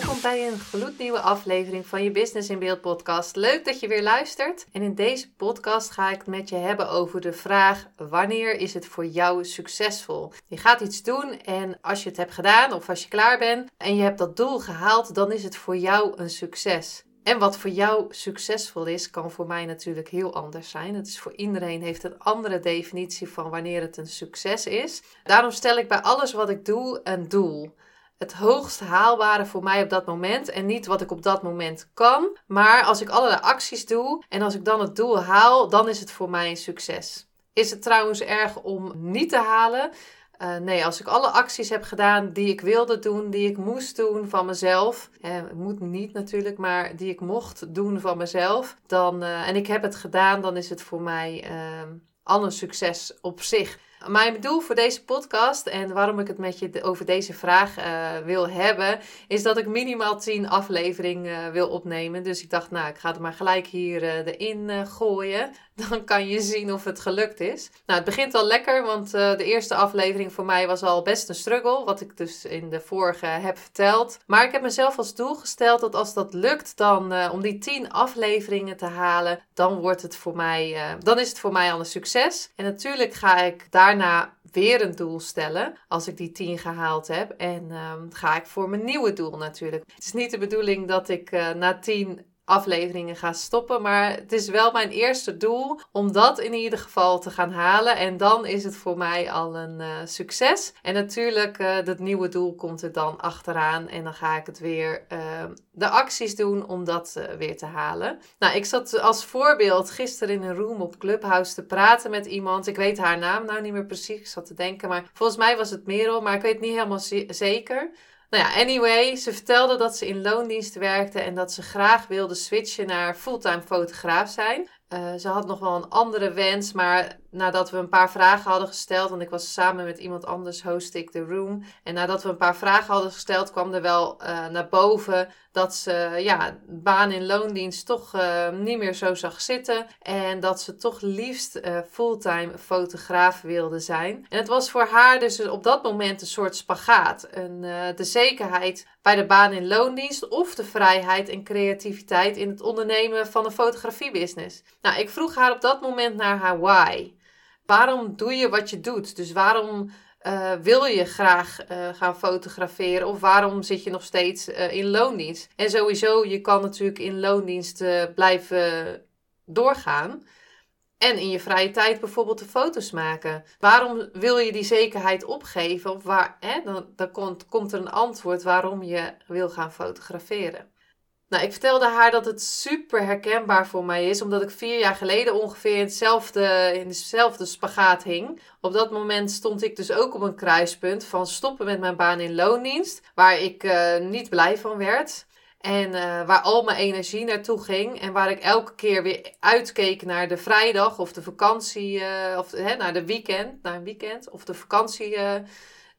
Welkom bij een gloednieuwe aflevering van je Business in Beeld podcast. Leuk dat je weer luistert. En in deze podcast ga ik het met je hebben over de vraag: wanneer is het voor jou succesvol? Je gaat iets doen en als je het hebt gedaan of als je klaar bent en je hebt dat doel gehaald, dan is het voor jou een succes. En wat voor jou succesvol is, kan voor mij natuurlijk heel anders zijn. Het is voor iedereen heeft een andere definitie van wanneer het een succes is. Daarom stel ik bij alles wat ik doe een doel het hoogst haalbare voor mij op dat moment. En niet wat ik op dat moment kan. Maar als ik allerlei acties doe en als ik dan het doel haal, dan is het voor mij een succes. Is het trouwens erg om niet te halen? Uh, nee, als ik alle acties heb gedaan die ik wilde doen, die ik moest doen van mezelf, eh, moet niet natuurlijk, maar die ik mocht doen van mezelf, dan, uh, en ik heb het gedaan, dan is het voor mij uh, al een succes op zich. Mijn doel voor deze podcast en waarom ik het met je over deze vraag uh, wil hebben, is dat ik minimaal 10 afleveringen uh, wil opnemen. Dus ik dacht, nou, ik ga het maar gelijk hier uh, erin gooien. Dan kan je zien of het gelukt is. Nou, het begint al lekker, want de eerste aflevering voor mij was al best een struggle. Wat ik dus in de vorige heb verteld. Maar ik heb mezelf als doel gesteld dat als dat lukt, dan om die 10 afleveringen te halen, dan wordt het voor mij, dan is het voor mij al een succes. En natuurlijk ga ik daar daarna weer een doel stellen als ik die 10 gehaald heb. En um, ga ik voor mijn nieuwe doel natuurlijk. Het is niet de bedoeling dat ik na 10 afleveringen ga stoppen. Maar het is wel mijn eerste doel om dat in ieder geval te gaan halen. En dan is het voor mij al een uh, succes. En natuurlijk, uh, dat nieuwe doel komt er dan achteraan. En dan ga ik het weer uh, de acties doen om dat weer te halen. Nou, ik zat als voorbeeld gisteren in een room op Clubhouse te praten met iemand. Ik weet haar naam nou niet meer precies. Ik zat te denken, maar volgens mij was het Merel. Maar ik weet niet helemaal zeker. Nou ja, anyway, ze vertelde dat ze in loondienst werkte en dat ze graag wilde switchen naar fulltime fotograaf zijn. Uh, ze had nog wel een andere wens, maar nadat we een paar vragen hadden gesteld, want ik was samen met iemand anders, host ik de room. En nadat we een paar vragen hadden gesteld, kwam er wel uh, naar boven dat ze ja, baan in loondienst toch uh, niet meer zo zag zitten. En dat ze toch liefst uh, fulltime fotograaf wilde zijn. En het was voor haar dus op dat moment een soort spagaat. De zekerheid bij de baan in loondienst of de vrijheid en creativiteit in het ondernemen van een fotografiebusiness. Nou, ik vroeg haar op dat moment naar haar why waarom doe je wat je doet? Dus waarom uh, wil je graag uh, gaan fotograferen? Of waarom zit je nog steeds uh, in loondienst? En sowieso, je kan natuurlijk in loondienst blijven doorgaan. En in je vrije tijd bijvoorbeeld de foto's maken. Waarom wil je die zekerheid opgeven? Of waar, hè, dan, dan komt, komt er een antwoord waarom je wil gaan fotograferen. Nou, ik vertelde haar dat het super herkenbaar voor mij is, omdat ik vier jaar geleden ongeveer in, hetzelfde, in dezelfde spagaat hing. Op dat moment stond ik dus ook op een kruispunt van stoppen met mijn baan in loondienst, waar ik uh, niet blij van werd. En uh, waar al mijn energie naartoe ging. En waar ik elke keer weer uitkeek naar de vrijdag of de vakantie. Uh, of hè, naar de weekend. Naar een weekend. Of de vakantie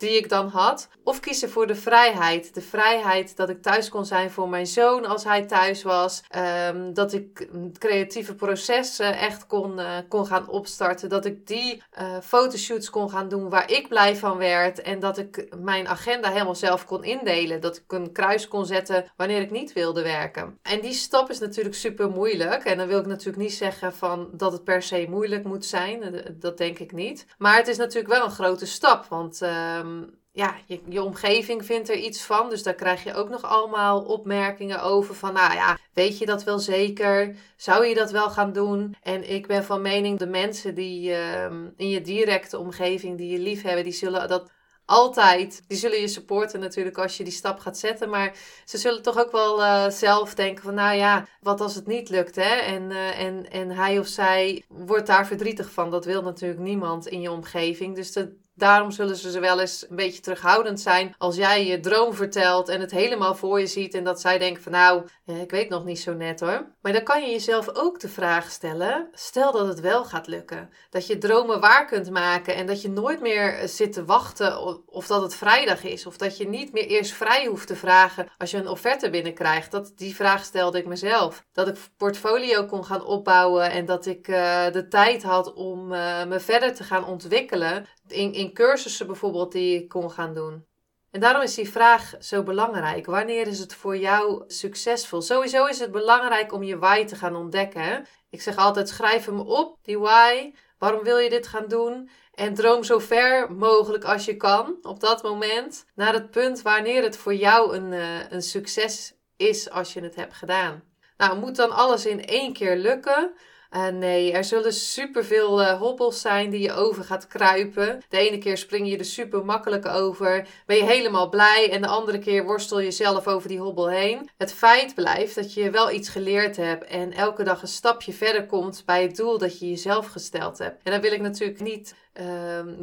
die ik dan had. Of kiezen voor de vrijheid. De vrijheid dat ik thuis kon zijn voor mijn zoon als hij thuis was. Um, dat ik creatieve processen echt kon, uh, kon gaan opstarten. Dat ik die uh, fotoshoots kon gaan doen waar ik blij van werd. En dat ik mijn agenda helemaal zelf kon indelen. Dat ik een kruis kon zetten wanneer ik niet wilde werken. En die stap is natuurlijk super moeilijk. En dan wil ik natuurlijk niet zeggen van dat het per se moeilijk moet zijn. Dat denk ik niet. Maar het is natuurlijk wel een grote stap. Want um, um, ja, je, omgeving vindt er iets van. Dus daar krijg je ook nog allemaal opmerkingen over. Van nou ja, weet je dat wel zeker? Zou je dat wel gaan doen? En ik ben van mening, de mensen die um, in je directe omgeving, die je lief hebben, die zullen dat altijd. Die zullen je supporten natuurlijk als je die stap gaat zetten. Maar ze zullen toch ook wel uh, zelf denken van nou ja, wat als het niet lukt hè? En, uh, en, en hij of zij wordt daar verdrietig van. Dat wil natuurlijk niemand in je omgeving. Dus dat Daarom zullen ze wel eens een beetje terughoudend zijn als jij je droom vertelt en het helemaal voor je ziet en dat zij denken van nou, eh, ik weet nog niet zo net hoor. Maar dan kan je jezelf ook de vraag stellen, stel dat het wel gaat lukken. Dat je dromen waar kunt maken en dat je nooit meer eh, zit te wachten of dat het vrijdag is. Of dat je niet meer eerst vrij hoeft te vragen als je een offerte binnenkrijgt. Dat, die vraag stelde ik mezelf. Dat ik portfolio kon gaan opbouwen en dat ik uh, de tijd had om me verder te gaan ontwikkelen. In, in cursussen bijvoorbeeld die ik kon gaan doen. En daarom is die vraag zo belangrijk. Wanneer is het voor jou succesvol? Sowieso is het belangrijk om je why te gaan ontdekken. Ik zeg altijd: schrijf hem op, die why. Waarom wil je dit gaan doen? En droom zo ver mogelijk als je kan op dat moment naar het punt wanneer het voor jou een, uh, een succes is als je het hebt gedaan. Nou, moet dan alles in één keer lukken? Uh, nee, er zullen superveel uh, hobbels zijn die je over gaat kruipen. De ene keer spring je er super makkelijk over, ben je helemaal blij en de andere keer worstel je zelf over die hobbel heen. Het feit blijft dat je wel iets geleerd hebt en elke dag een stapje verder komt bij het doel dat je jezelf gesteld hebt. En dan wil ik natuurlijk niet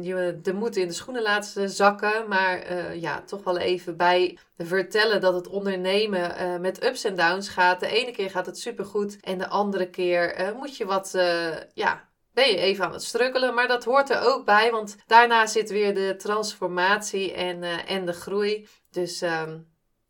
je de moed in de schoenen laten zakken. Maar uh, ja, toch wel even bij vertellen dat het ondernemen uh, met ups en downs gaat. De ene keer gaat het supergoed en de andere keer eh, moet je wat, ja, ben je even aan het struggelen. Maar dat hoort er ook bij, want daarna zit weer de transformatie en, en de groei. Dus ehm,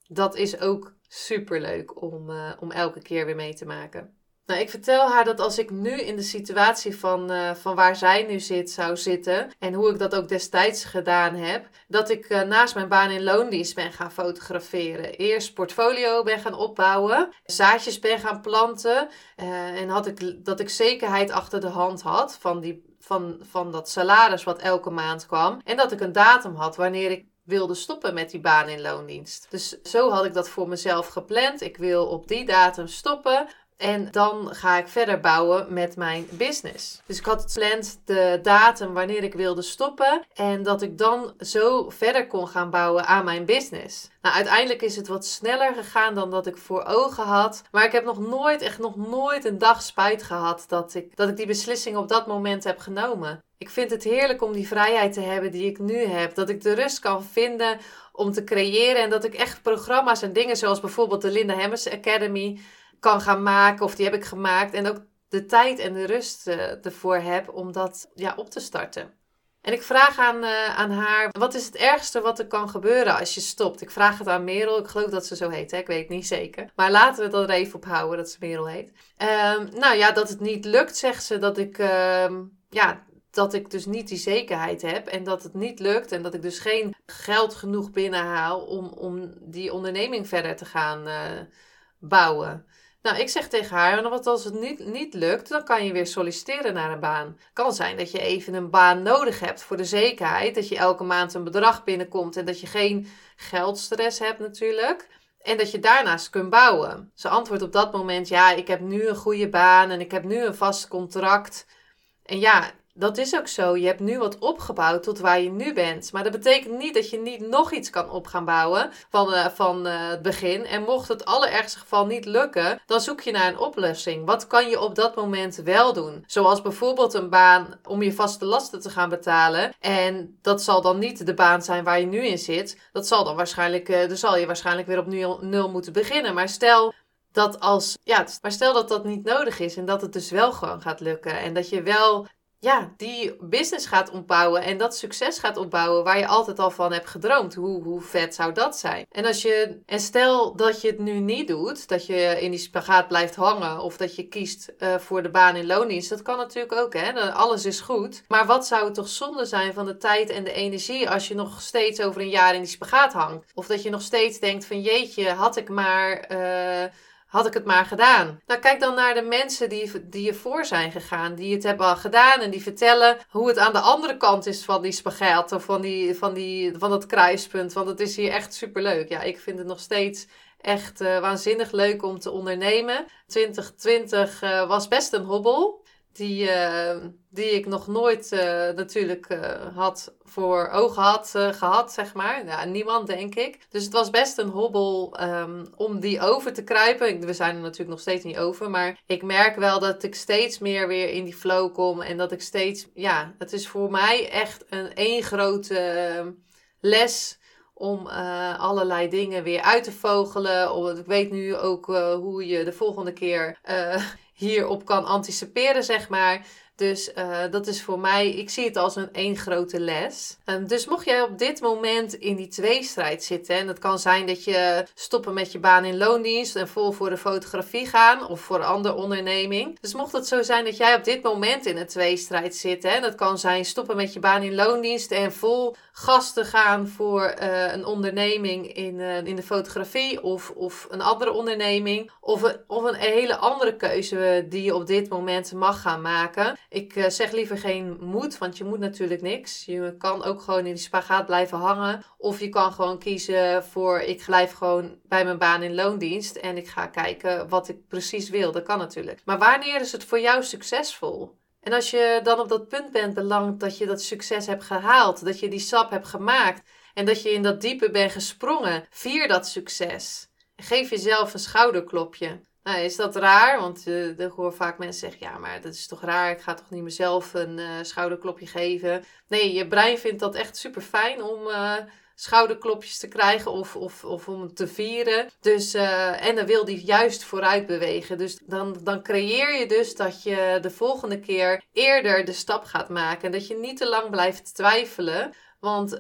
dat is ook super leuk om, om elke keer weer mee te maken. Nou, ik vertel haar dat als ik nu in de situatie van, uh, van waar zij nu zit zou zitten en hoe ik dat ook destijds gedaan heb, dat ik uh, naast mijn baan in loondienst ben gaan fotograferen. Eerst portfolio ben gaan opbouwen, zaadjes ben gaan planten uh, en had ik, dat ik zekerheid achter de hand had van, die, van, van dat salaris wat elke maand kwam en dat ik een datum had wanneer ik wilde stoppen met die baan in loondienst. Dus zo had ik dat voor mezelf gepland. Ik wil op die datum stoppen. En dan ga ik verder bouwen met mijn business. Dus ik had gepland de datum wanneer ik wilde stoppen. En dat ik dan zo verder kon gaan bouwen aan mijn business. Nou, uiteindelijk is het wat sneller gegaan dan dat ik voor ogen had. Maar ik heb nog nooit, echt nog nooit een dag spijt gehad dat ik, dat ik die beslissing op dat moment heb genomen. Ik vind het heerlijk om die vrijheid te hebben die ik nu heb. Dat ik de rust kan vinden om te creëren. En dat ik echt programma's en dingen zoals bijvoorbeeld de Linda Hemmers Academy kan gaan maken. Of die heb ik gemaakt. En ook de tijd en de rust uh, ervoor heb om dat ja, op te starten. En ik vraag aan, uh, aan haar, wat is het ergste wat er kan gebeuren als je stopt? Ik vraag het aan Merel, ik geloof dat ze zo heet, hè? ik weet het niet zeker. Maar laten we het er even op houden dat ze Merel heet. Um, nou ja, dat het niet lukt, zegt ze, dat ik, uh, ja, dat ik dus niet die zekerheid heb en dat het niet lukt en dat ik dus geen geld genoeg binnenhaal om, om die onderneming verder te gaan uh, bouwen. Nou, ik zeg tegen haar, wat als het niet, niet lukt, dan kan je weer solliciteren naar een baan. Kan zijn dat je even een baan nodig hebt voor de zekerheid, dat je elke maand een bedrag binnenkomt en dat je geen geldstress hebt natuurlijk. En dat je daarnaast kunt bouwen. Ze antwoordt op dat moment: Ja, ik heb nu een goede baan en ik heb nu een vast contract. En ja, dat is ook zo. Je hebt nu wat opgebouwd tot waar je nu bent. Maar dat betekent niet dat je niet nog iets kan op gaan bouwen van, uh, van uh, het begin. En mocht het allerergste geval niet lukken, dan zoek je naar een oplossing. Wat kan je op dat moment wel doen? Zoals bijvoorbeeld een baan om je vaste lasten te gaan betalen. En dat zal dan niet de baan zijn waar je nu in zit. Dat zal dan waarschijnlijk, uh, dan zal je waarschijnlijk weer op nul, nul moeten beginnen. Maar stel dat als, ja, maar stel dat dat niet nodig is en dat het dus wel gewoon gaat lukken. En dat je wel ja, die business gaat opbouwen en dat succes gaat opbouwen waar je altijd al van hebt gedroomd. Hoe, hoe vet zou dat zijn? En, als je, en stel dat je het nu niet doet, dat je in die spagaat blijft hangen of dat je kiest uh, voor de baan in loondienst, dat kan natuurlijk ook, hè? Alles is goed. Maar wat zou het toch zonde zijn van de tijd en de energie als je nog steeds over een jaar in die spagaat hangt? Of dat je nog steeds denkt van jeetje, had ik maar. Uh, had ik het maar gedaan. Nou, kijk dan naar de mensen die, die ervoor zijn gegaan, die het hebben al gedaan en die vertellen hoe het aan de andere kant is van die spagaat of van, die, van, die, van dat kruispunt. Want het is hier echt superleuk. Ja, ik vind het nog steeds echt uh, waanzinnig leuk om te ondernemen. 2020 uh, was best een hobbel die, uh, die ik nog nooit uh, natuurlijk uh, had voor ogen had gehad, zeg maar. Ja, niemand, denk ik. Dus het was best een hobbel um, om die over te kruipen. We zijn er natuurlijk nog steeds niet over. Maar ik merk wel dat ik steeds meer weer in die flow kom. En dat ik steeds, ja, het is voor mij echt een één grote les om allerlei dingen weer uit te vogelen. Om, ik weet nu ook hoe je de volgende keer hierop kan anticiperen, zeg maar. Dus uh, dat is voor mij, ik zie het als een één grote les. Um, dus mocht jij op dit moment in die tweestrijd zitten, en het kan zijn dat je stoppen met je baan in loondienst en vol voor de fotografie gaan of voor een andere onderneming. Dus mocht het zo zijn dat jij op dit moment in een tweestrijd zit, en dat kan zijn stoppen met je baan in loondienst en vol gas te gaan voor uh, een onderneming in, uh, in de fotografie of, of een andere onderneming. Of een, of een hele andere keuze die je op dit moment mag gaan maken. Ik uh, zeg liever geen moet, want je moet natuurlijk niks. Je kan ook gewoon in die spagaat blijven hangen. Of je kan gewoon kiezen voor ik blijf gewoon bij mijn baan in loondienst en ik ga kijken wat ik precies wil. Dat kan natuurlijk. Maar wanneer is het voor jou succesvol? En als je dan op dat punt bent belangrijk dat je dat succes hebt gehaald, dat je die stap hebt gemaakt en dat je in dat diepe bent gesprongen, vier dat succes. Geef jezelf een schouderklopje. Nou, is dat raar? Want ik hoor vaak mensen zeggen: ja, maar dat is toch raar? Ik ga toch niet mezelf een uh, schouderklopje geven? Nee, je brein vindt dat echt super fijn om. Uh, schouderklopjes te krijgen of, of, of om te vieren. Dus, en dan wil die juist vooruit bewegen. Dus dan, dan creëer je dus dat je de volgende keer eerder de stap gaat maken. Dat je niet te lang blijft twijfelen. Want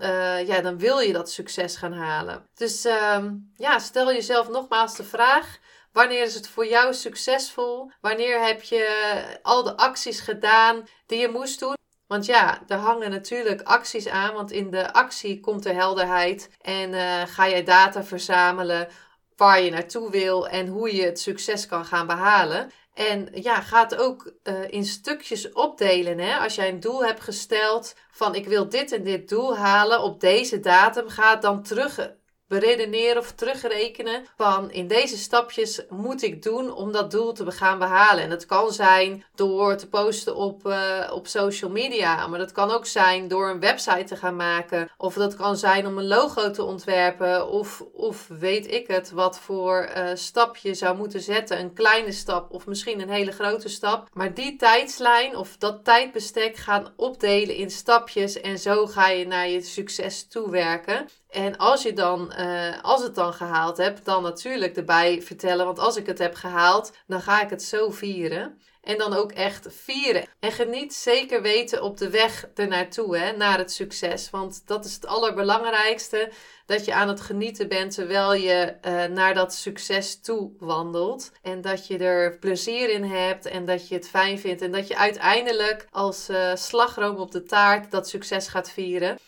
ja, dan wil je dat succes gaan halen. Dus uh, ja, stel jezelf nogmaals de vraag. Wanneer is het voor jou succesvol? Wanneer heb je al de acties gedaan die je moest doen? Want ja, er hangen natuurlijk acties aan, want in de actie komt er helderheid en uh, ga jij data verzamelen waar je naartoe wil en hoe je het succes kan gaan behalen. En ja, ga het ook uh, in stukjes opdelen. Hè? Als jij een doel hebt gesteld van ik wil dit en dit doel halen op deze datum, ga het dan terug beredeneren of terugrekenen van in deze stapjes moet ik doen om dat doel te gaan behalen. En dat kan zijn door te posten op, uh, op social media, maar dat kan ook zijn door een website te gaan maken. Of dat kan zijn om een logo te ontwerpen of, of weet ik het, wat voor uh, stap je zou moeten zetten. Een kleine stap of misschien een hele grote stap. Maar die tijdslijn of dat tijdbestek gaan opdelen in stapjes en zo ga je naar je succes toe werken. En als je dan, uh, als het dan gehaald hebt, dan natuurlijk erbij vertellen. Want als ik het heb gehaald, dan ga ik het zo vieren. En dan ook echt vieren. En geniet zeker weten op de weg ernaartoe, hè, naar het succes. Want dat is het allerbelangrijkste. Dat je aan het genieten bent terwijl je uh, naar dat succes toe wandelt. En dat je er plezier in hebt en dat je het fijn vindt. En dat je uiteindelijk als uh, slagroom op de taart dat succes gaat vieren.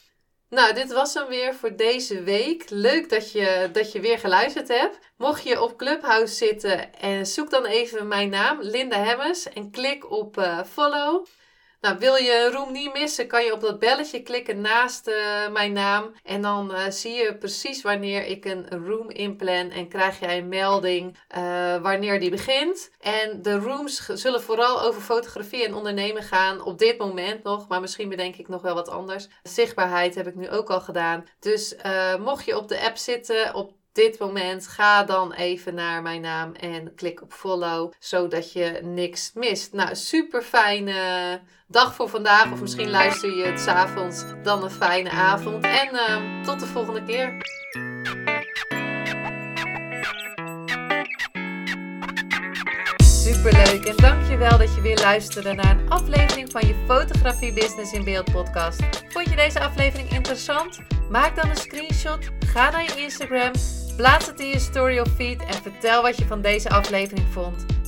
Nou, dit was hem weer voor deze week. Leuk dat je, dat je weer geluisterd hebt. Mocht je op Clubhouse zitten, en zoek dan even mijn naam, Linda Hemmers, en klik op uh, follow. Nou, wil je een room niet missen, kan je op dat belletje klikken naast uh, mijn naam. En dan uh, zie je precies wanneer ik een room inplan en krijg jij een melding uh, wanneer die begint. En de rooms zullen vooral over fotografie en ondernemen gaan. Op dit moment nog, maar misschien bedenk ik nog wel wat anders. Zichtbaarheid heb ik nu ook al gedaan. Dus mocht je op de app zitten, op dit moment, ga dan even naar mijn naam en klik op follow, zodat je niks mist. Nou, super fijne dag voor vandaag, of misschien luister je het s'avonds, dan een fijne avond. En uh, tot de volgende keer. Superleuk en dankjewel dat je weer luisterde naar een aflevering van je Fotografie Business in Beeld podcast. Vond je deze aflevering interessant? Maak dan een screenshot, ga naar je Instagram Plaats het in je story of feed en vertel wat je van deze aflevering vond.